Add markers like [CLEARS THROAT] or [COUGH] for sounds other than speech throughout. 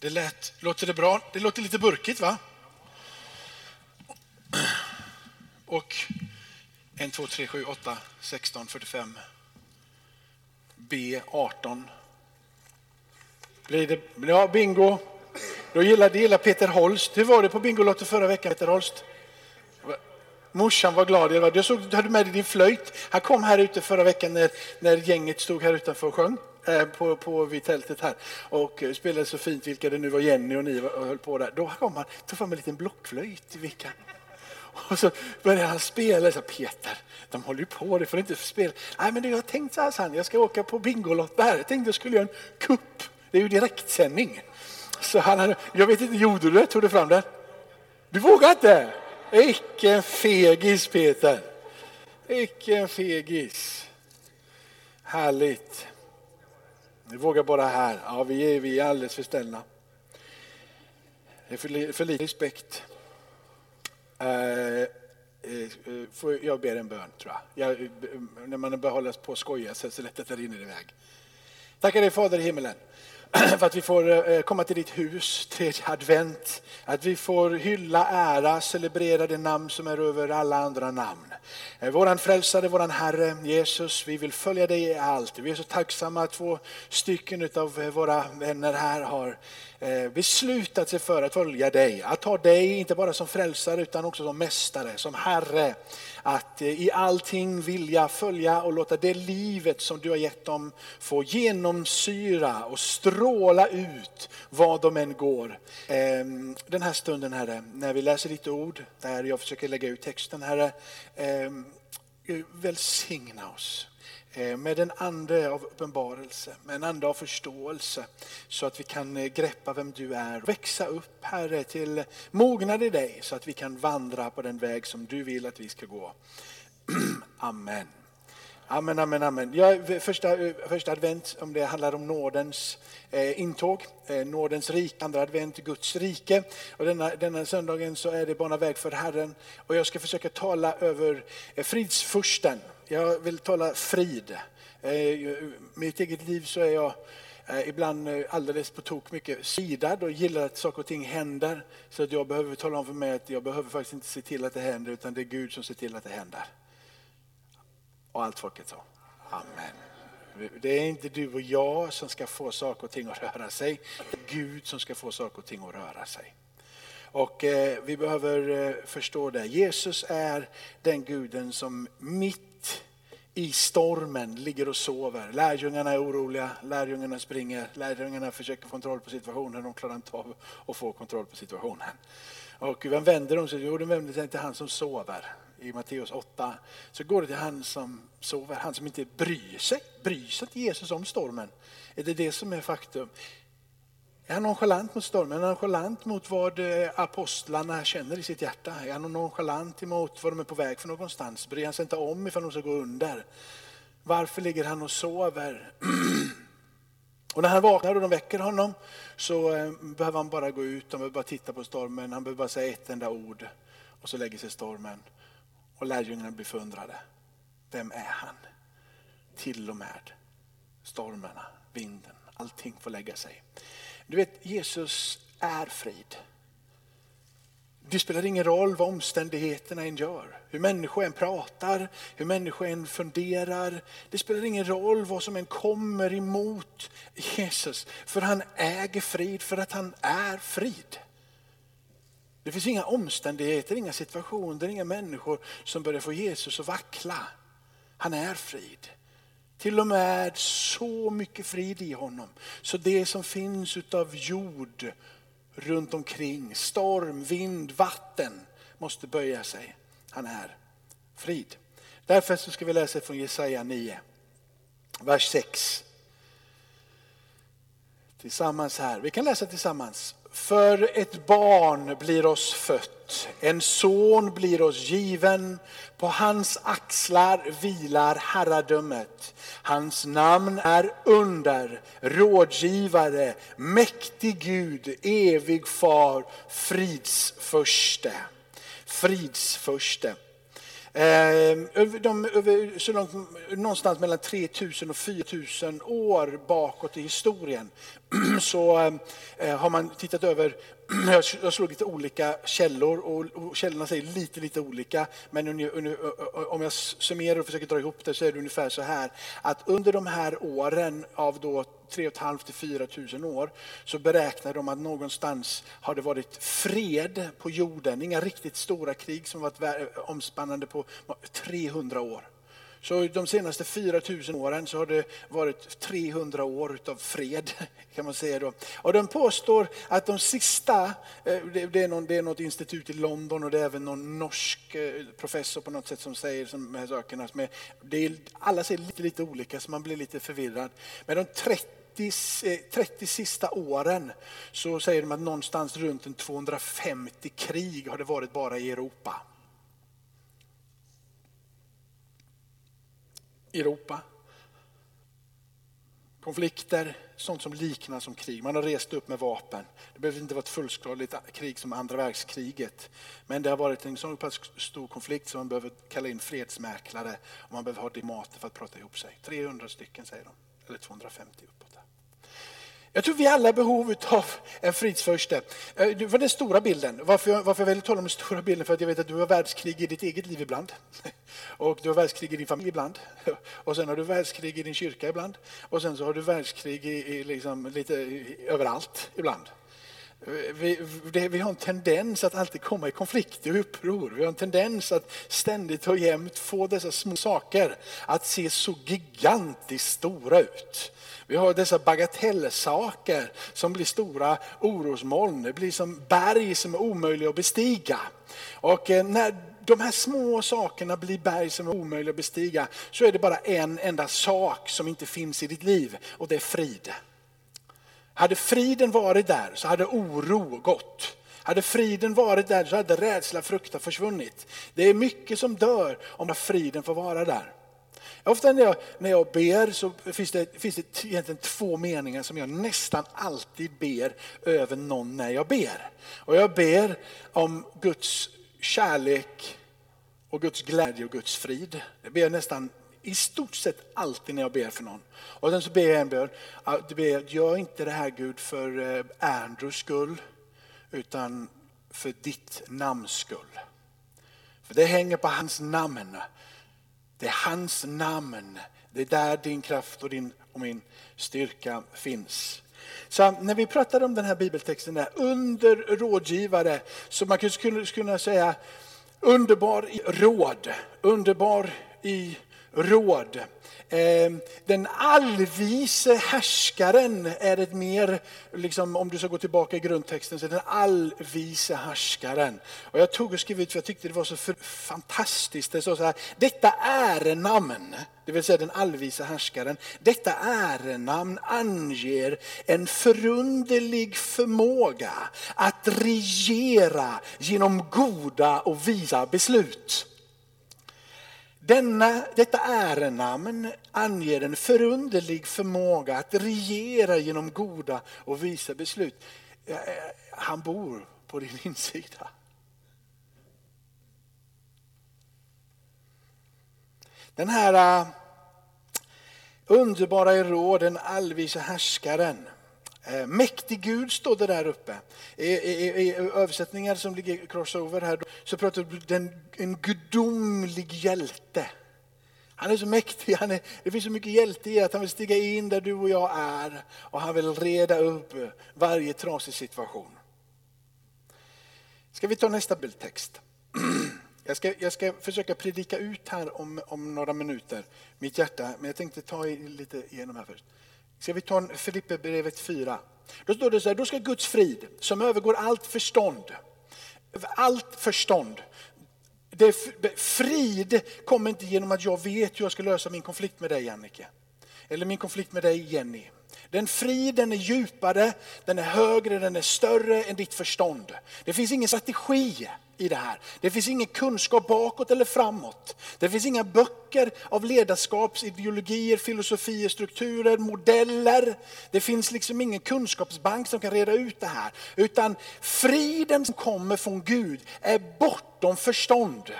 Det lät, låter det bra? Det låter lite burkigt va? Och 1, 2, 3, 7, 8, 16, 45. B 18. Blir det, ja, bingo. Då gillar, det gillar Peter Holst. Hur var det på Bingolotto förra veckan, Peter Holst? Morsan var glad. Jag såg du hade med dig din flöjt. Han kom här ute förra veckan när, när gänget stod här utanför och sjöng Eh, på, på vid tältet här och eh, spelade så fint, vilka det nu var, Jenny och ni höll på där. Då kom han, tog fram en liten blockflöjt i vickan. Och så började han spela. Så, Peter, de håller ju på, det får inte spela. Nej, men det, jag har tänkt så här, han, jag ska åka på Bingolotto här. Jag tänkte jag skulle göra en kupp. Det är ju direktsändning. Så han, jag vet inte, gjorde du det? Tog du fram den? Du vågar inte? Icke en fegis, Peter. Icke en fegis. Härligt. Vi vågar bara här. Ja, vi är, vi är alldeles för ställda. Det är för, för lite respekt. Eh, uh, jag ber en bön, tror jag. jag eh, när man börjar hålla på och skoja så är det lätt att det rinner iväg. Tackar dig Fader i himmelen [CLEARS THROAT] för att vi får eh, komma till ditt hus, tredje advent. Att vi får hylla, ära, celebrera det namn som är över alla andra namn. Eh, våran frälsare, våran Herre Jesus, vi vill följa dig i allt. Vi är så tacksamma att två stycken av eh, våra vänner här har beslutat sig för att följa dig. Att ha dig inte bara som frälsare utan också som mästare, som Herre att eh, i allting vilja följa och låta det livet som du har gett dem få genomsyra och stråla ut vad de än går. Ehm, den här stunden Herre, när vi läser ditt ord, där jag försöker lägga ut texten Herre, ehm, välsigna oss Eh, med en ande av uppenbarelse, med en ande av förståelse så att vi kan eh, greppa vem du är. Växa upp Herre till mognad i dig så att vi kan vandra på den väg som du vill att vi ska gå. [CLEARS THROAT] Amen. Amen, amen, amen. Ja, första, eh, första advent, om det handlar om nådens eh, intåg, eh, nådens rike, andra advent, Guds rike. Och denna, denna söndagen så är det bana väg för Herren. Och jag ska försöka tala över eh, fridsfursten. Jag vill tala frid. Eh, mitt eget liv så är jag eh, ibland eh, alldeles på tok mycket sidad och gillar att saker och ting händer. Så att jag behöver tala om för mig att jag behöver faktiskt inte se till att det händer utan det är Gud som ser till att det händer. Och allt folket sa. Amen. Det är inte du och jag som ska få saker och ting att röra sig. Det är Gud som ska få saker och ting att röra sig. Och eh, vi behöver eh, förstå det. Jesus är den guden som mitt i stormen ligger och sover. Lärjungarna är oroliga, lärjungarna springer, lärjungarna försöker få kontroll på situationen, de klarar inte av att få kontroll på situationen. Och vem vänder de sig Jo, de vänder sig till han som sover i Matteus 8 så går det till han som sover, han som inte bryr sig. Bryr sig inte Jesus om stormen? Är det det som är faktum? Är han nonchalant mot stormen? Är han nonchalant mot vad eh, apostlarna känner i sitt hjärta? Är han nonchalant emot vad de är på väg för någonstans? Bryr han sig inte om ifall de ska gå under? Varför ligger han och sover? [CLEARS THROAT] Och när han vaknar och de väcker honom så eh, behöver han bara gå ut, han behöver bara titta på stormen, han behöver bara säga ett enda ord och så lägger sig stormen. Och lärjungarna blir förundrade. Vem är han? Till och med stormarna, vinden, allting får lägga sig. Du vet, Jesus är frid. Det spelar ingen roll vad omständigheterna än gör, hur människor än pratar, hur människor än funderar. Det spelar ingen roll vad som än kommer emot Jesus, för han äger frid, för att han är frid. Det finns inga omständigheter, inga situationer, inga människor som börjar få Jesus att vackla. Han är frid. Till och med så mycket frid i honom. Så det som finns utav jord runt omkring, storm, vind, vatten måste böja sig. Han är frid. Därför så ska vi läsa från Jesaja 9, vers 6. Tillsammans här. Vi kan läsa tillsammans. För ett barn blir oss fött, en son blir oss given. På hans axlar vilar herradömet. Hans namn är under, rådgivare, mäktig Gud, evig far, fridsförste. Fridsförste. Eh, över, de, över, så långt, någonstans mellan 3000 och 4000 år bakåt i historien [CLEARS THROAT] så eh, har man tittat över [CLEARS THROAT] jag slog lite olika källor och källorna säger lite, lite olika. Men om jag summerar och försöker dra ihop det så är det ungefär så här att under de här åren av då 3 500 till 4 000 år så beräknar de att någonstans har det varit fred på jorden. Inga riktigt stora krig som varit omspännande på 300 år. Så de senaste 4000 åren så har det varit 300 år av fred [LAUGHS] kan man säga då. Och de påstår att de sista, eh, det är, någon, det är något institut i London och det är även någon norsk eh, professor på något sätt som säger de här sakerna. Som är, det är, alla säger lite, lite olika så man blir lite förvirrad. Men de 30 30 eh, sista åren så säger de att någonstans runt 250 krig har det varit bara i Europa. Europa. Konflikter, sånt som liknar som krig. Man har rest upp med vapen. Det behöver inte vara ett fullskaligt krig som andra världskriget. Men det har varit en så pass stor konflikt som man behöver kalla in fredsmäklare och man behöver ha diplomater för att prata ihop sig. 300 stycken säger de, eller 250 uppåt. Jag tror vi alla är behov av en fridsförste. Eh, det var den stora bilden. Varför, varför jag väljer att tala om den stora bilden? För att jag vet att du har världskrig i ditt eget liv ibland. [LAUGHS] Och du har världskrig i din familj ibland. [LAUGHS] Och sen har du världskrig i din kyrka ibland. Och sen så har du världskrig i, i liksom lite överallt ibland. Eh, vi, det, vi, har en tendens att alltid komma i konflikter och uppror. Vi har en tendens att ständigt och jämt få dessa små saker att se så gigantiskt stora ut. Vi har dessa bagatellsaker som blir stora orosmoln. Det blir som berg som är omöjliga att bestiga. Och eh, när de här små sakerna blir berg som är omöjliga att bestiga så är det bara en enda sak som inte finns i ditt liv och det är frid. Hade friden varit där så hade oro gått. Hade friden varit där så hade rädsla, fruktan försvunnit. Det är mycket som dör om friden får vara där. Ofta när jag, när jag ber så finns det, finns det egentligen två meningar som jag nästan alltid ber över någon när jag ber. Och jag ber om Guds kärlek och Guds glädje och Guds frid. Det ber jag nästan i stort sett alltid när jag ber för någon. Och sen så ber jag en bön, ber, gör inte det här Gud för eh, Andrews skull, utan för ditt namns skull. För det hänger på hans namn. Det är hans namn. Det är där din kraft och din och min styrka finns. Så när vi pratar om den här bibeltexten, där, under rådgivare, så man skulle kunna säga underbar i råd, underbar i råd. Ehm, den allvise härskaren är ett mer, liksom, om du ska gå tillbaka i grundtexten, så är den allvise härskaren. Och jag tog och skrev ut för jag tyckte det var så fantastiskt. Det står så här, detta ärenamn, det vill säga den allvise härskaren, detta ärenamn anger en förunderlig förmåga att regera genom goda och visa beslut. Denna, detta ärenamn anger en förunderlig förmåga att regera genom goda och visa beslut. Eh, han bor på din [LAUGHS] insida. Den här eh, underbara i råden allvisa härskaren Eh, mäktig Gud står det där uppe. I, i, I, översättningar som ligger crossover här så pratar den en gudomlig hjälte. Han är så mäktig, han är, det finns så mycket hjälte i att han vill stiga in där du och jag är och han vill reda upp varje trasig situation. Ska vi ta nästa bildtext? [CLEARS THROAT] Jag ska, jag ska försöka predika ut här om, om några minuter, mitt hjärta, men jag tänkte ta lite igenom här först. Ska vi ta Filipperbrevet 4? Då står det så här, då ska Guds frid som övergår allt förstånd, allt förstånd. Det, frid kommer inte genom att jag vet hur jag ska lösa min konflikt med dig Jannike. Eller min konflikt med dig Jenny. Den friden är djupare, den är högre, den är större än ditt förstånd. Det finns ingen strategi i det här. Det finns ingen kunskap bakåt eller framåt. Det finns inga böcker av ledarskapsideologier, filosofier, strukturer, modeller. Det finns liksom ingen kunskapsbank som kan reda ut det här. Utan friden som kommer från Gud är bortom förstånd.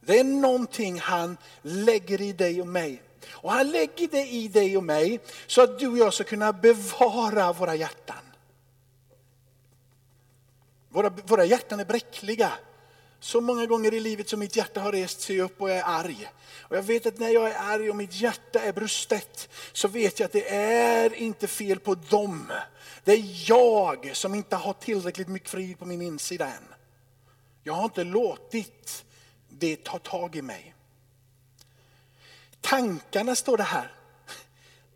Det är någonting han lägger i dig och mig. Och han lägger det i dig och mig så att du och jag ska kunna bevara våra hjärtan. Våra, våra hjärtan är bräckliga. Så många gånger i livet som mitt hjärta har rest sig upp och jag är arg. Och jag vet att när jag är arg och mitt hjärta är brustet så vet jag att det är inte fel på dem. Det är jag som inte har tillräckligt mycket frid på min insida än. Jag har inte låtit det ta tag i mig. Tankarna står det här.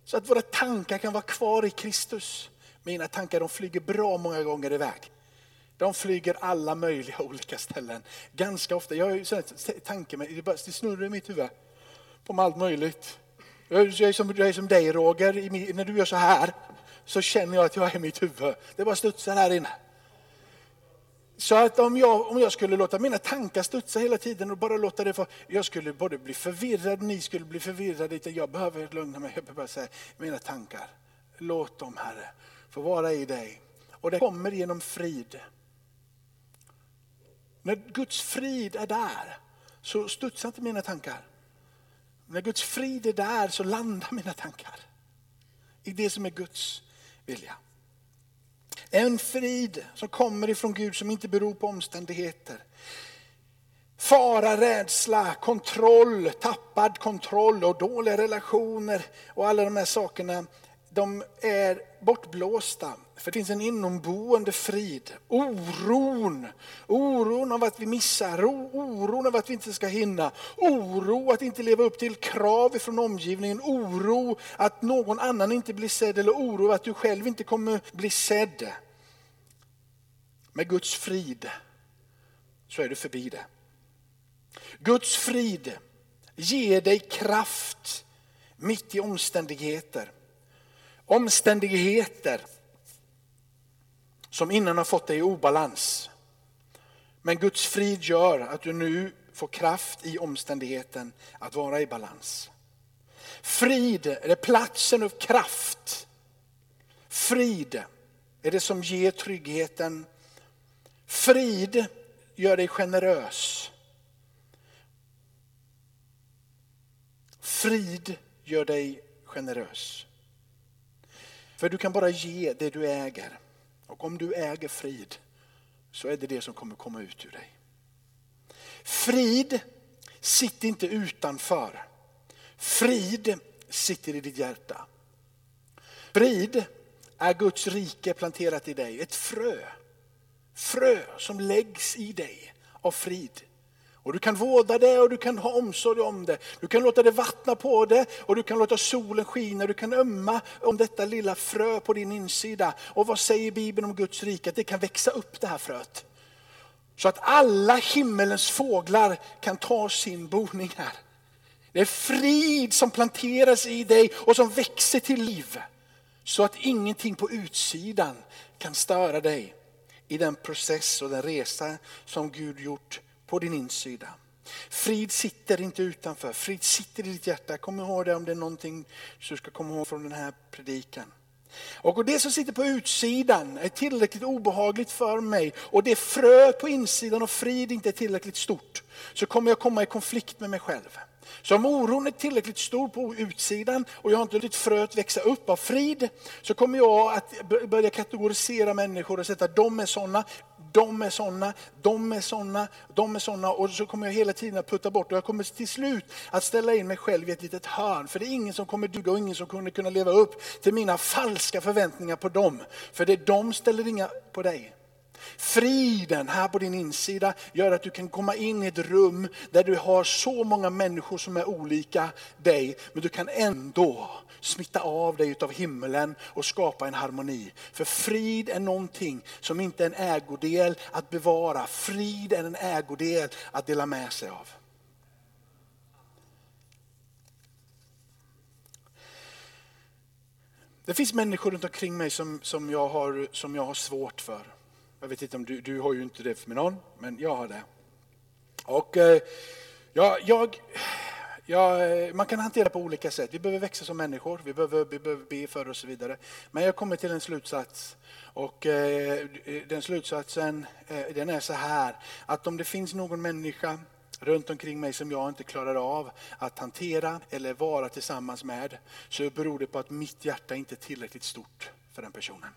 Så att våra tankar kan vara kvar i Kristus. Mina tankar de flyger bra många gånger iväg. De flyger alla möjliga [LAUGHS] olika ställen. Ganska ofta, jag har ju tankar med, det snurrar i mitt huvud. På allt möjligt. Jag är som, jag är som dig Roger, när du gör så här så känner jag att jag är i mitt huvud. Det bara studsar här inne. Så att om jag, om jag skulle låta mina tankar studsa hela tiden och bara låta det få, jag skulle både bli förvirrad, ni skulle bli förvirrade. Jag behöver lugna mig, jag behöver säga mina tankar. Låt dem Herre få vara i dig. Och det kommer genom frid. När Guds frid är där så studsar inte mina tankar. När Guds frid är där så landar mina tankar i det som är Guds vilja. En frid som kommer ifrån Gud som inte beror på omständigheter. Fara, rädsla, kontroll, tappad kontroll och dåliga relationer och alla de här sakerna. De är bortblåsta. För det finns en inomboende frid. Oron, oron av att vi missar, oron av att vi inte ska hinna, oro att inte leva upp till krav från omgivningen, oro att någon annan inte blir sedd eller oro att du själv inte kommer bli sedd. Med Guds frid så är du förbi det. Guds frid ger dig kraft mitt i omständigheter. Omständigheter som innan har fått dig i obalans. Men Guds frid gör att du nu får kraft i omständigheten att vara i balans. Frid är platsen av kraft. Frid är det som ger tryggheten. Frid gör dig generös. Frid gör dig generös. För du kan bara ge det du äger. Och om du äger frid så är det det som kommer komma ut ur dig. Frid sitter inte utanför. Frid sitter i ditt hjärta. Frid är Guds rike planterat i dig. Ett frö. Frö som läggs i dig av frid. Och du kan vårda det och du kan ha omsorg om det. Du kan låta det vattna på det och du kan låta solen skina. Du kan ömma om detta lilla frö på din insida. Och vad säger Bibeln om Guds rike? Att det kan växa upp det här fröet. Så att alla himmelens fåglar kan ta sin boning här. Det är frid som planteras i dig och som växer till liv. Så att ingenting på utsidan kan störa dig i den process och den resa som Gud gjort på din insida. Frid sitter inte utanför, frid sitter i ditt hjärta. Kom ihåg det om det är någonting du ska komma ihåg från den här predikan. Och det som sitter på utsidan är tillräckligt obehagligt för mig och det frö på insidan och frid inte är tillräckligt stort så kommer jag komma i konflikt med mig själv. Så om oron är tillräckligt stor på utsidan och jag har inte låtit fröet växa upp av frid så kommer jag att börja kategorisera människor och sätta de är sådana, de är sådana, de är sådana, de är sådana och så kommer jag hela tiden att putta bort och jag kommer till slut att ställa in mig själv i ett litet hörn. För det är ingen som kommer duga och ingen som kommer kunna leva upp till mina falska förväntningar på dem. För det är de ställer inga på dig. Friden här på din insida gör att du kan komma in i ett rum där du har så många människor som är olika dig. Men du kan ändå smitta av dig av himlen och skapa en harmoni. För frid är någonting som inte är en ägodel att bevara. Frid är en ägodel att dela med sig av. Det finns människor runt omkring mig som, som, jag, har, som jag har svårt för. Jag vet inte om du, du har ju inte det med någon, men jag har det. Och eh, ja, jag, ja, eh, man kan hantera det på olika sätt. Vi behöver växa som människor, vi behöver, vi behöver be för och så vidare. Men jag kommer till en slutsats. Och eh, den slutsatsen den är så här, att om det finns någon människa runt omkring mig som jag inte klarar av att hantera eller vara tillsammans med så beror det på att mitt hjärta inte är tillräckligt stort för den personen.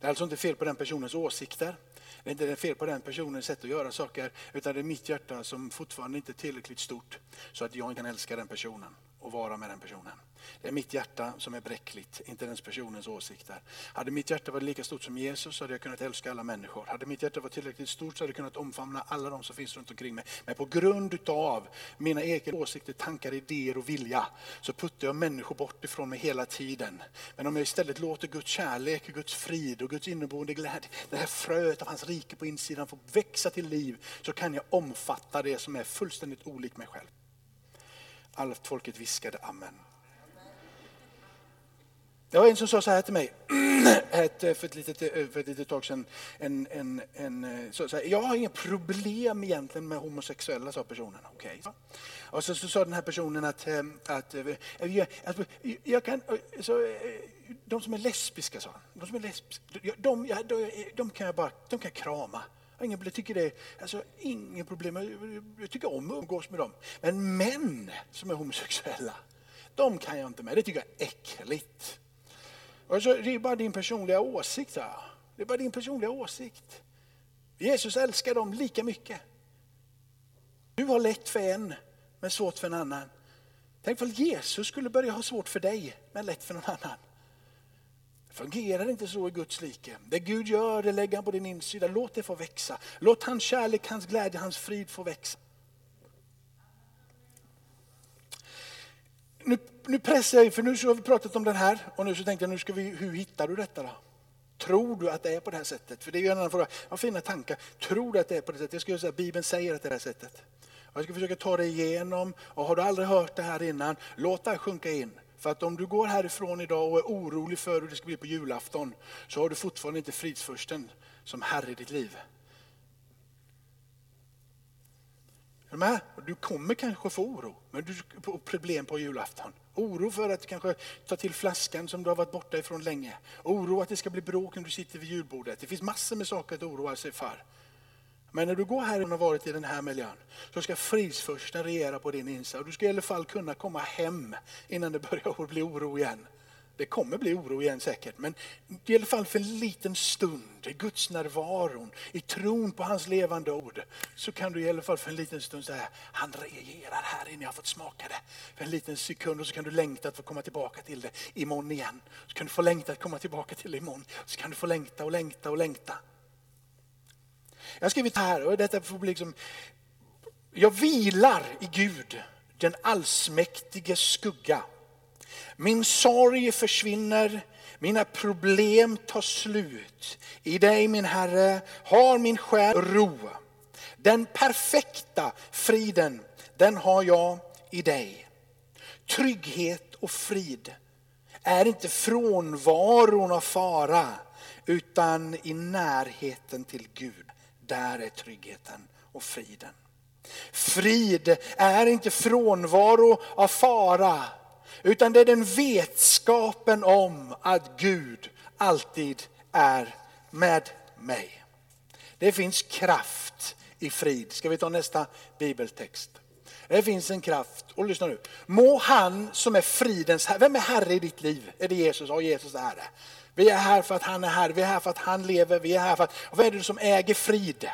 Det är alltså inte fel på den personens åsikter. Det är inte fel på den personens sätt att göra saker. Utan det är mitt hjärta som fortfarande inte är tillräckligt stort så att jag kan älska den personen och vara med den personen. Det är mitt hjärta som är bräckligt, inte den personens åsikter. Hade mitt hjärta varit lika stort som Jesus så hade jag kunnat älska alla människor. Hade mitt hjärta varit tillräckligt stort så hade jag kunnat omfamna alla de som finns runt omkring mig. Men på grund av mina egna åsikter, tankar, idéer och vilja så puttar jag människor bort ifrån mig hela tiden. Men om jag istället låter Guds kärlek, Guds frid och Guds inneboende glädje, det här fröet av hans rike på insidan få växa till liv så kan jag omfatta det som är fullständigt olikt mig själv. Allt folket viskade amen. Det var en som sa så här till mig [CLEARS THROAT] ett, eh, för, ett litet, eh, för ett litet tag sedan. En, en, en, eh, så, så här, jag har inga problem egentligen med homosexuella, sa personen. Okay. Och så, så sa den här personen att, att, jag, att alltså, jag kan, så, de som är lesbiska, sa han, de, som är lesbiska, de, de, de, kan jag bara de kan krama. Jag tycker det är alltså, inget problem. Jag tycker om att umgås med dem. Men män som är homosexuella, de kan jag inte med. Det tycker jag är äckligt. Alltså, det är bara din personliga åsikt. Här. Det är bara din personliga åsikt. Jesus älskar dem lika mycket. Du har lätt för en, men svårt för en annan. Tänk om Jesus skulle börja ha svårt för dig, men lätt för någon annan. Det fungerar inte så i Guds rike. Det Gud gör, det lägger han på din insida. Låt det få växa. Låt hans kärlek, hans glädje, hans frid få växa. Nu, pressar jag, in, för nu så har vi pratat om den här och nu så tänkte jag, nu ska vi, hur hittar du detta då? Tror du att det är på det här sättet? För det är ju en annan fråga. Jag har fina tankar. Tror du att det är på det sättet? Jag skulle säga att Bibeln säger att det är det här sättet. Jag ska försöka ta dig igenom och har du aldrig hört det här innan, låt det här sjunka in. För att om du går härifrån idag och är orolig för hur det ska bli på julafton så har du fortfarande inte fridsfursten som Herre i ditt liv. Är du med? Du kommer kanske få oro men du, problem på julafton. Oro för att kanske ta till flaskan som du har varit borta ifrån länge. Oro att det ska bli bråk när du sitter vid julbordet. Det finns massor med saker att oroa sig för. Men när du går här och har varit i den här miljön så ska fridsfursten regera på din insida. Du ska i alla fall kunna komma hem innan det börjar [LAUGHS] bli oro igen. Det kommer bli oro igen säkert, men i alla fall för en liten stund, i Guds närvaron, i tron på hans levande ord, så kan du i alla fall för en liten stund säga, han regerar här inne, jag har fått smaka det. För en liten sekund och så kan du längta att få komma tillbaka till det imorgon igen. Så kan du få längta att komma tillbaka till det imorgon. Så kan du få längta och längta och längta. Jag har skrivit här, och detta får bli liksom, jag vilar i Gud, den allsmäktige skugga min sorg försvinner, mina problem tar slut. I dig min Herre har min själ ro. Den perfekta friden, den har jag i dig. Trygghet och frid är inte frånvaron av fara utan i närheten till Gud. Där är tryggheten och friden. Frid är inte frånvaro av fara utan det är den vetskapen om att Gud alltid är med mig. Det finns kraft i frid. Ska vi ta nästa bibeltext? Det finns en kraft, och lyssna nu. Må han som är fridens herre, vem är herre i ditt liv? Är det Jesus? Ja, Jesus är herre. Vi är här för att han är herre, vi är här för att han lever, vi är här för att, och vad är det som äger frid?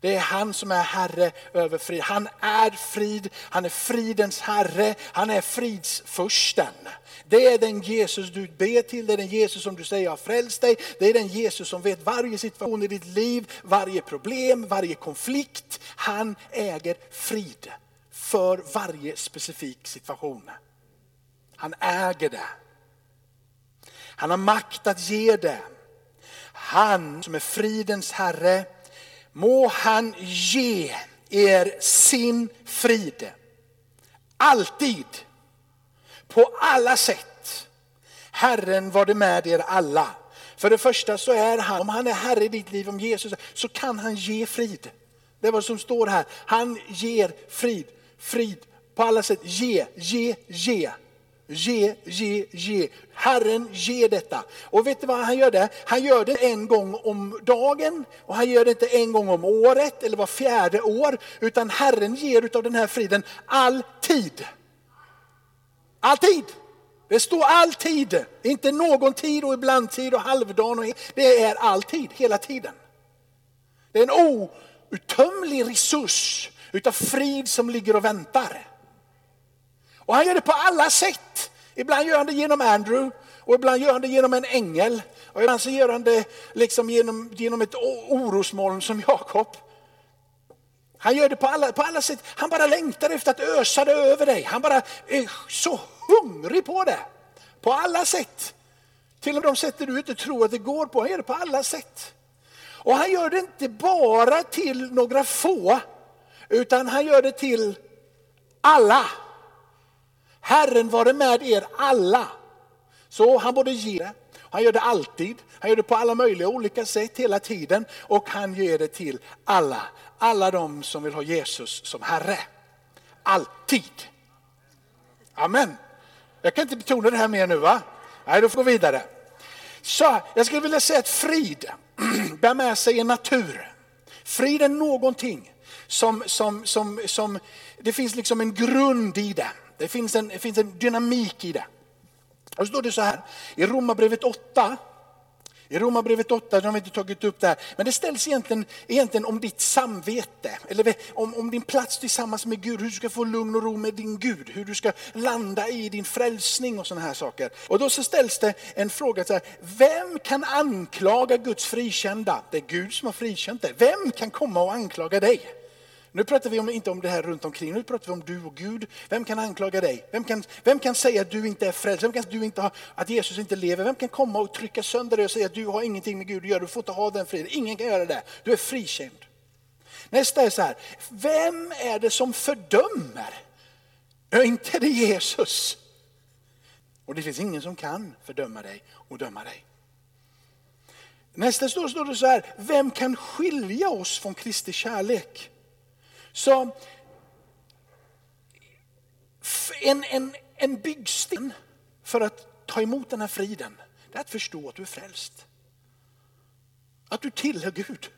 Det är han som är herre över frid. Han är frid, han är fridens herre, han är fridsfursten. Det är den Jesus du ber till, det är den Jesus som du säger har frälst dig. Det är den Jesus som vet varje situation i ditt liv, varje problem, varje konflikt. Han äger frid för varje specifik situation. Han äger det. Han har makt att ge det. Han som är fridens herre Må han ge er sin frid. Alltid. På alla sätt. Herren var det med er alla. För det första så är han, om han är herre i ditt liv, om Jesus, så kan han ge frid. Det är vad som står här. Han ger frid. Frid på alla sätt. Ge, ge, ge. Ge, ge, ge. Herren ger detta. Och vet du vad han gör det? Han gör det en gång om dagen och han gör det inte en gång om året eller var fjärde år. Utan Herren ger utav den här friden alltid. Alltid. Det står alltid, inte någon tid och ibland tid och halvdagen. Det är alltid, hela tiden. Det är en outtömlig resurs utav frid som ligger och väntar. Och han gör det på alla sätt. Ibland gör han det genom Andrew och ibland gör han det genom en ängel. Och ibland så gör han det liksom genom, genom ett orosmoln som Jakob. Han gör det på alla, på alla sätt. Han bara längtar efter att ösa det över dig. Han bara är så hungrig på det. På alla sätt. Till och med de sätt du inte tror att det går på. Han gör det på alla sätt. Och han gör det inte bara till några få. Utan han gör det till alla. Herren vare med er alla. Så han både ger, han gör det alltid, han gör det på alla möjliga olika sätt hela tiden och han ger det till alla. Alla de som vill ha Jesus som Herre. Alltid. Amen. Jag kan inte betona det här mer nu va? Nej, då får vi gå vidare. Så jag skulle vilja säga att frid [CLEARS THROAT] bär med sig en natur. Frid är någonting som, som, som, som, det finns liksom en grund i det. Det finns en, det finns en dynamik i det. Och så står det så här i Romarbrevet 8. I Romarbrevet 8, de har vi inte tagit upp det här, men det ställs egentligen, egentligen om ditt samvete, eller om, om din plats tillsammans med Gud, hur du ska få lugn och ro med din Gud, hur du ska landa i din frälsning och sådana här saker. Och då så ställs det en fråga, så här, vem kan anklaga Guds frikända? Det är Gud som har frikänt dig. Vem kan komma och anklaga dig? Nu pratar vi om, inte om det här runt omkring, nu pratar vi om du och Gud. Vem kan anklaga dig? Vem kan, vem kan säga att du inte är frälst? Vem kan du inte ha, att Jesus inte lever? Vem kan komma och trycka sönder dig och säga att du har ingenting med Gud att göra, du får inte ha den friden. Ingen kan göra det, du är frikänd. Nästa är så här, vem är det som fördömer? Ja, inte det Jesus. Och det finns ingen som kan fördöma dig och döma dig. Nästa står, står det så här, vem kan skilja oss från Kristi kärlek? Så en, en, en byggsten för att ta emot den här friden, det är att förstå att du är frälst. Att du tillhör Gud.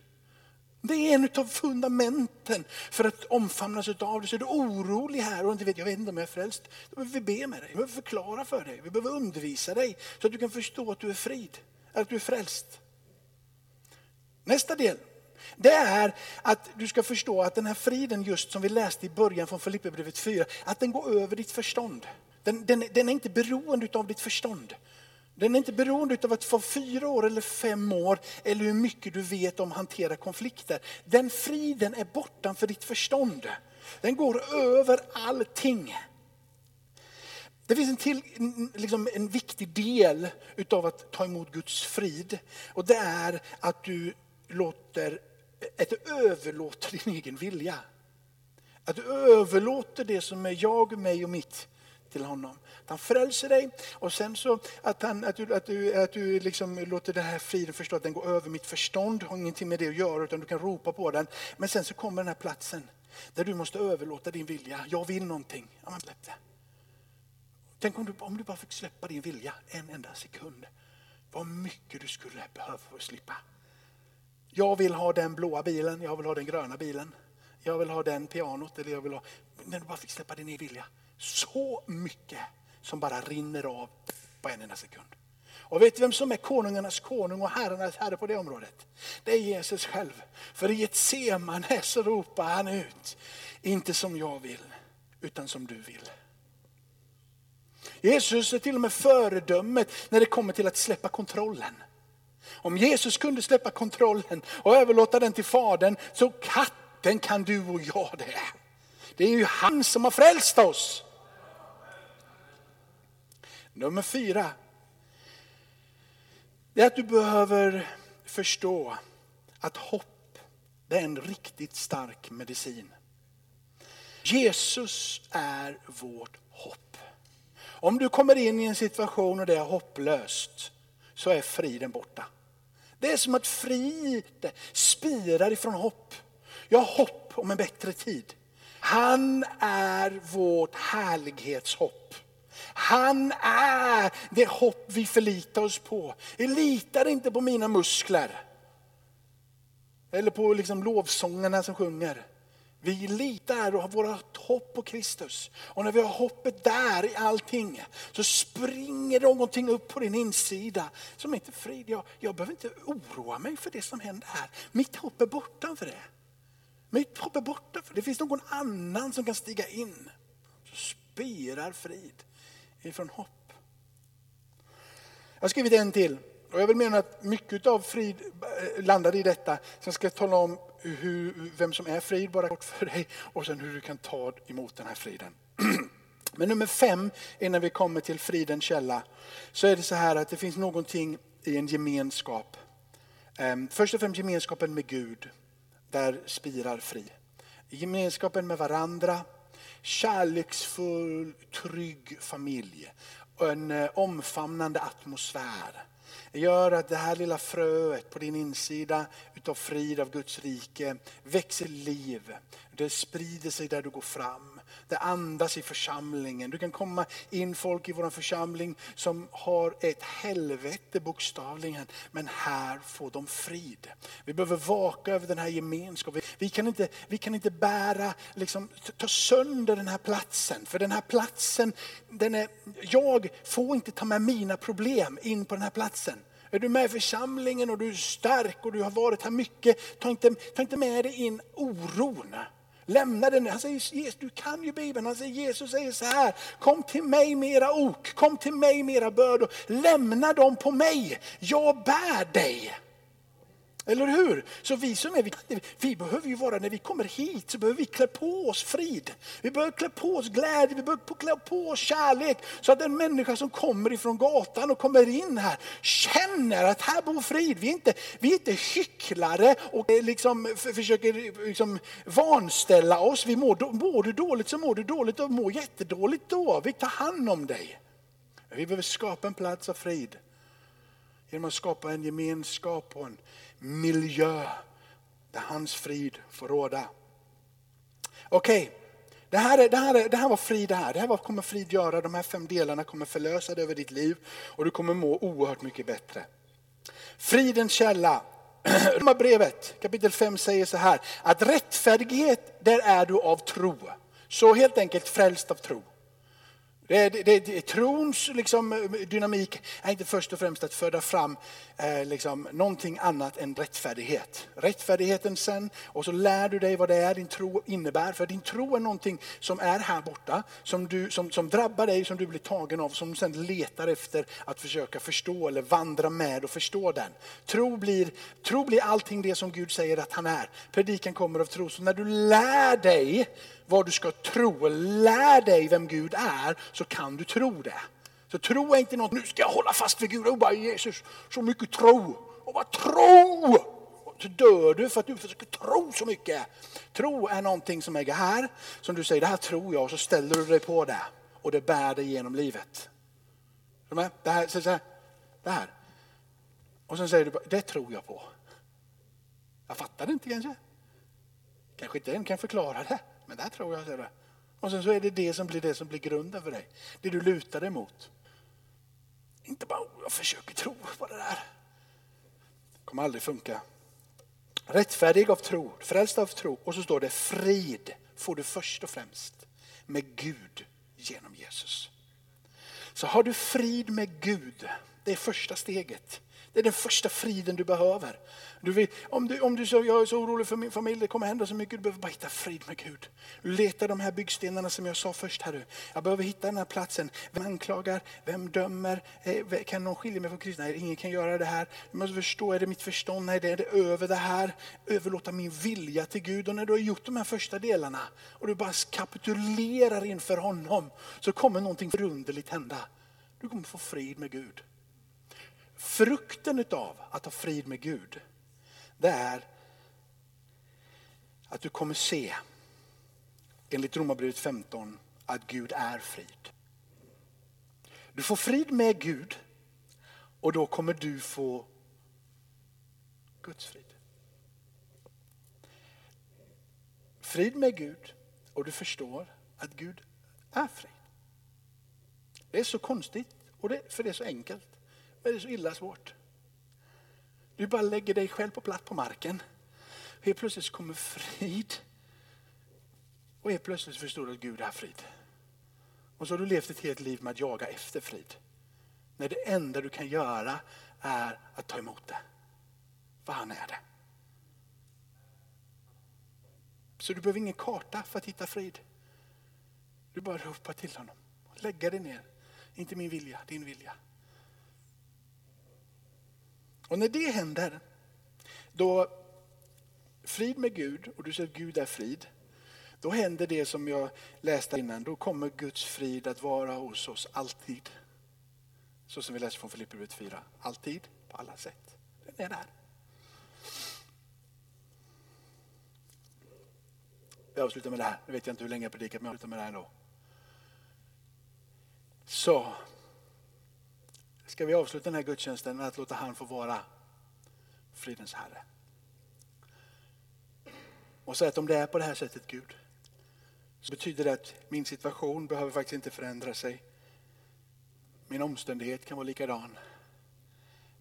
Det är en av fundamenten för att omfamnas av det. Så är du orolig här och inte vet, jag vet inte om jag är frälst. Då behöver vi be med dig, vi behöver förklara för dig, vi behöver undervisa dig så att du kan förstå att du är frid, att du är frälst. Nästa del, det är att du ska förstå att den här friden just som vi läste i början från Filipperbrevet 4, att den går över ditt förstånd. Den, den, den är inte beroende av ditt förstånd. Den är inte beroende av att få fyra år eller fem år eller hur mycket du vet om att hantera konflikter. Den friden är bortanför ditt förstånd. Den går över allting. Det finns en, till, liksom en viktig del utav att ta emot Guds frid och det är att du låter att du överlåter din egen vilja. Att du överlåter det som är jag, mig och mitt till honom. Att han frälser dig och sen så att, han, att du, att du, att du liksom låter den här friden förstå att den går över mitt förstånd, har ingenting med det att göra utan du kan ropa på den. Men sen så kommer den här platsen där du måste överlåta din vilja. Jag vill någonting. Ja, men släpp det. Tänk om du, om du bara fick släppa din vilja en enda sekund. Vad mycket du skulle behöva för att slippa. Jag vill ha den blåa bilen, jag vill ha den gröna bilen. Jag vill ha den pianot eller jag vill ha... Men du bara fick släppa din vilja. Så mycket som bara rinner av på en enda sekund. Och vet du vem som är konungarnas konung och herrarnas herre på det området? Det är Jesus själv. För i Getsemane så ropar han ut, inte som jag vill, utan som du vill. Jesus är till och med föredömet när det kommer till att släppa kontrollen. Om Jesus kunde släppa kontrollen och överlåta den till Fadern så katten kan du och jag det. Det är ju han som har frälst oss. Nummer fyra. Det är att du behöver förstå att hopp det är en riktigt stark medicin. Jesus är vårt hopp. Om du kommer in i en situation och det är hopplöst så är friden borta. Det är som att frid spirar ifrån hopp. Jag har hopp om en bättre tid. Han är vårt härlighetshopp. Han är det hopp vi förlitar oss på. Vi litar inte på mina muskler. Eller på liksom lovsångerna som sjunger. Vi litar och har vårt hopp på Kristus. Och när vi har hoppet där i allting så springer någonting upp på din insida som inte frid. Jag, jag behöver inte oroa mig för det som händer här. Mitt hopp är borta för det. Mitt hopp är borta för det. Det finns någon annan som kan stiga in. Så spirar frid ifrån hopp. Jag har skrivit en till. Och jag vill mena att mycket av frid landade landar i detta. Sen ska jag tala om hur, vem som är frid, bara kort för dig. Och sen hur du kan ta emot den här friden. [CLEARS THROAT] Men nummer fem, innan vi kommer till fridens källa, så är det så här att det finns någonting i en gemenskap. Ehm, först och främst gemenskapen med Gud, där spirar fri. Gemenskapen med varandra, kärleksfull, trygg familj en eh, omfamnande atmosfär gör att det här lilla fröet på din insida utav frid av Guds rike växer liv. Det sprider sig där du går fram. Det andas i församlingen. Du kan komma in folk i vår församling som har ett helvete bokstavligen. Men här får de frid. Vi behöver vaka över den här gemenskapen. Vi kan inte, vi kan inte bära, liksom, ta sönder den här platsen. För den här platsen, den är, jag får inte ta med mina problem in på den här platsen. Är du med i församlingen och du är stark och du har varit här mycket, ta inte, ta inte med dig in oron. Lämna den. Han säger, du kan ju Bibeln. Han säger, Jesus säger så här, kom till mig med era ok, kom till mig med era bördor, lämna dem på mig, jag bär dig. Eller hur? Så vi som är, vi, vi behöver ju vara, när vi kommer hit så behöver vi klä på oss frid. Vi behöver klä på oss glädje, vi behöver klä på oss kärlek. Så att en människa som kommer ifrån gatan och kommer in här känner att här bor frid. Vi är inte, vi är inte hycklare och eh, liksom försöker liksom vanställa oss. Vi mår, mår du dåligt så mår du dåligt och mår jättedåligt då. Vi tar hand om dig. Vi behöver skapa en plats av frid. Genom att skapa en gemenskap och en miljö där hans frid får råda. Okej, okay. det, här det, här det här var frid det här. Det här kommer frid göra. De här fem delarna kommer förlösa dig över ditt liv och du kommer må oerhört mycket bättre. Fridens källa. [CLEARS THROAT] brevet kapitel 5 säger så här att rättfärdighet där är du av tro. Så helt enkelt frälst av tro. Eh, det, det, det, trons liksom, eh, dynamik är inte först och främst att föda fram eh, liksom, någonting annat än rättfärdighet. Rättfärdigheten sen, och så lär du dig vad det är din tro innebär. För din tro är någonting som är här borta, som, du, som, som drabbar dig, som du blir tagen av, som sen letar efter att försöka förstå eller vandra med och förstå den. Tro blir, tro blir allting det som Gud säger att han är. Predikan kommer av tro. Så när du lär dig vad du ska tro, lär dig vem Gud är, så kan du tro det. Så tro är inte något, nu ska jag hålla fast vid Gud och bara Jesus, så mycket tro. Och bara tro! Så dör du för att du försöker tro så mycket. Tro är någonting som äger här, som du säger, det här tror jag, och så ställer du dig på det. Och det bär dig genom livet. Det här, så här, det här. Och sen säger du, det tror jag på. Jag fattar det inte kanske. Kanske inte en kan förklara det. Men där tror jag, säger Och sen så är det det som blir det som blir grunden för dig. Det du lutar dig mot. Inte bara, oh, jag försöker tro på det där. Det kommer aldrig funka. Rättfärdig av tro, frälst av tro. Och så står det frid får du först och främst med Gud genom Jesus. Så har du frid med Gud, det är första steget. Det är den första friden du behöver. Du vet, om du, om du så, jag är så orolig för min familj, det kommer hända så mycket. Du behöver bara hitta frid med Gud. Du letar de här byggstenarna som jag sa först Herre. Jag behöver hitta den här platsen. Vem anklagar? Vem dömer? Eh, kan någon skilja mig från Kristus? Nej, ingen kan göra det här. Du måste förstå, är det mitt förstånd? Nej, det är det över det här. Överlåta min vilja till Gud. Och när du har gjort de här första delarna och du bara kapitulerar inför honom så kommer någonting förunderligt hända. Du kommer få frid med Gud. Frukten av att ha frid med Gud, det är att du kommer se, enligt Romarbrevet 15, att Gud är frid. Du får frid med Gud och då kommer du få Guds frid. Frid med Gud och du förstår att Gud är frid. Det är så konstigt, och det, för det är så enkelt är det så illa svårt. Du bara lägger dig själv på platt på marken. Helt plötsligt kommer frid. Och helt plötsligt förstår du att Gud är frid. Och så har du levt ett helt liv med att jaga efter frid. När det enda du kan göra är att ta emot det. För han är det. Så du behöver ingen karta för att hitta frid. Du bara ropar till honom. Lägga dig ner. Inte min vilja, din vilja. Och när det händer, då frid med Gud och du säger att Gud är frid. Då händer det som jag läste innan. Då kommer Guds frid att vara hos oss alltid. Så som vi läser från Filipperbrevet 4. Alltid, på alla sätt. Den är där. Jag avslutar med det här. Nu vet jag inte hur länge jag predikat men jag avslutar med det här ändå. Så ska vi avsluta den här gudstjänsten med att låta han få vara fridens Herre. Och säga att om det är på det här sättet Gud, så betyder det att min situation behöver faktiskt inte förändra sig. Min omständighet kan vara likadan.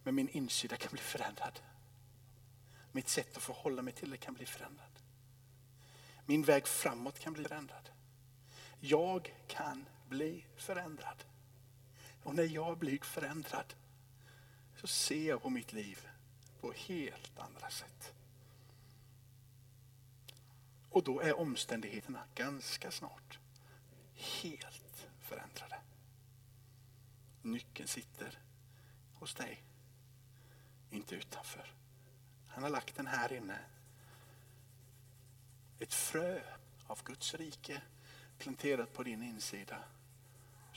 Men min insida kan bli förändrad. Mitt sätt att förhålla mig till det kan bli förändrad. Min väg framåt kan bli förändrad. Jag kan bli förändrad. Och när jag blir förändrad så ser jag på mitt liv på helt andra sätt. Och då är omständigheterna ganska snart helt förändrade. Nyckeln sitter hos dig, inte utanför. Han har lagt den här inne. Ett frö av Guds rike planterat på din insida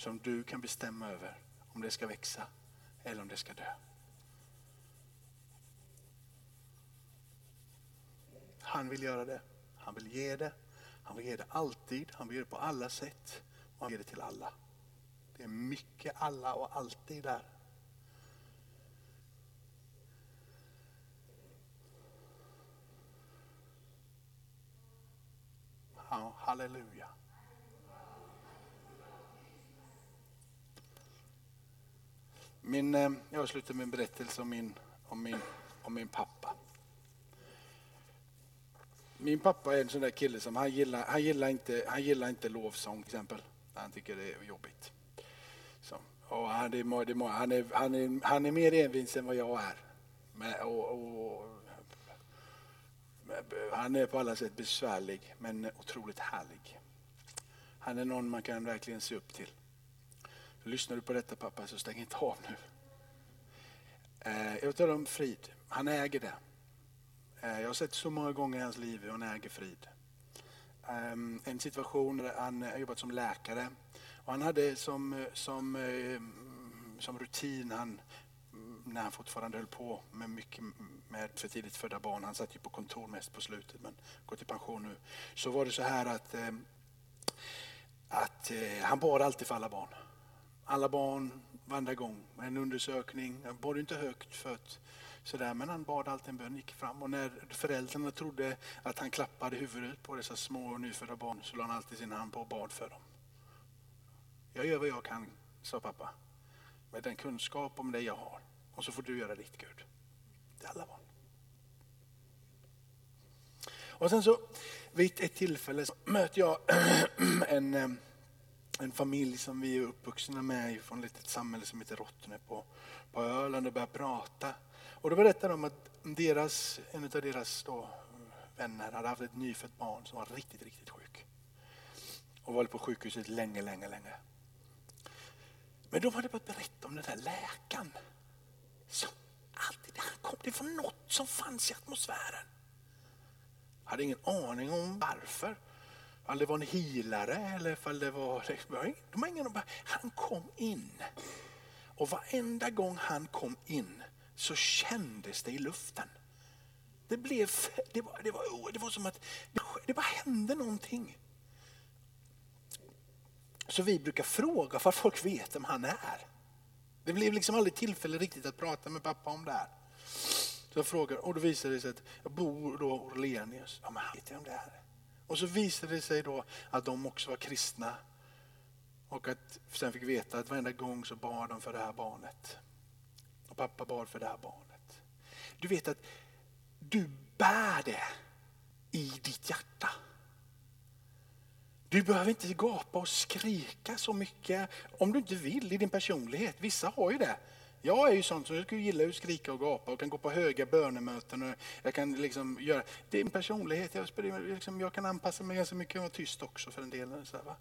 som du kan bestämma över om det ska växa eller om det ska dö. Han vill göra det. Han vill ge det. Han vill ge det alltid. Han vill ge det på alla sätt. Och han ger det till alla. Det är mycket alla och alltid där. Ja, halleluja. Min, eh, jag avslutar med en berättelse om min, om min, om min pappa. Min pappa är en sån där kille som han gillar, han gillar, inte, han gillar inte lovsång till exempel. Han tycker det är jobbigt. Så, och han, är, det, han, är, han, är, han är mer envis än vad jag är. Men, och, och, han är på alla sätt besvärlig men otroligt härlig. Han är någon man kan verkligen se upp till. Lyssnar du på detta pappa så stäng inte av nu. Eh, jag talar om frid. Han äger det. Eh, jag har sett så många gånger i hans liv hur han äger frid. Ehm, en situation där han har jobbat som läkare och han hade som, som, eh, som rutin, han, när han fortfarande höll på med mycket med för tidigt födda barn, han satt ju på kontor mest på slutet men går i pension nu, så var det så här att, ehm, att eh, han bar alltid för alla barn alla barn varenda gång. En undersökning, han bad inte högt för att sådär, men han bad alltid en bön, gick fram. Och när föräldrarna trodde att han klappade huvudet på dessa små nyfödda barn så lade han alltid sin hand på och bad för dem. Jag gör vad jag kan, sa pappa, med den kunskap om det jag har. Och så får du göra ditt Gud. Det är alla barn. Och sen så vid ett tillfälle så möter jag [CLEARS THROAT] en eh, en familj som vi är uppvuxna med från ett litet samhälle som heter Rottne på, på Öland och började prata. Och då berättade de att deras, en av deras då, vänner hade haft ett nyfött barn som var riktigt, riktigt sjuk. Och var på sjukhuset länge, länge, länge. Men de hade börjat berätta om den där läkaren. Som alltid, han kom det var något som fanns i atmosfären. Jag hade ingen aning om varför. Om det var en healare eller om det var... De har ingen, han kom in. Och varenda gång han kom in så kändes det i luften. Det, blev, det, var, det, var, oh, det var som att det bara hände någonting. Så vi brukar fråga för att folk vet vem han är. Det blev liksom aldrig tillfälle riktigt att prata med pappa om det här. Så jag frågar och då visade det sig att jag bor då Orlenius. Ja men han vet ju om det här och så visade det sig då att de också var kristna. Och att sen fick veta att varenda gång så bad de för det här barnet. Och pappa bad för det här barnet. Du vet att du bär det i ditt hjärta. Du behöver inte gapa och skrika så mycket om du inte vill i din personlighet. Vissa har ju det. Jag är ju sån som jag gillar att skrika och gapa och kan gå på höga bönemöten. Och jag kan liksom göra, det är min personlighet. Jag, liksom, jag kan anpassa mig ganska mycket och vara tyst också för en del. Så här, va?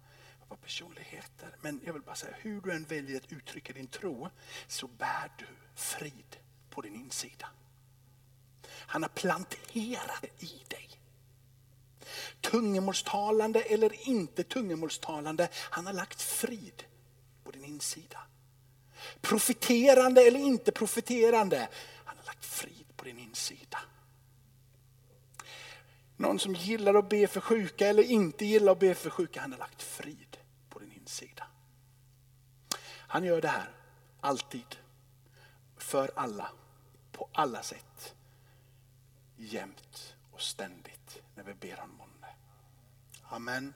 personligheter. Men jag vill bara säga, hur du än väljer att uttrycka din tro så bär du frid på din insida. Han har planterat det i dig. Tungemålstalande eller inte tungemålstalande, han har lagt frid på din insida. Profiterande eller inte profiterande, han har lagt frid på din insida. Någon som gillar att be för sjuka eller inte gillar att be för sjuka, han har lagt frid på din insida. Han gör det här, alltid, för alla, på alla sätt, jämt och ständigt när vi ber honom om det. Amen.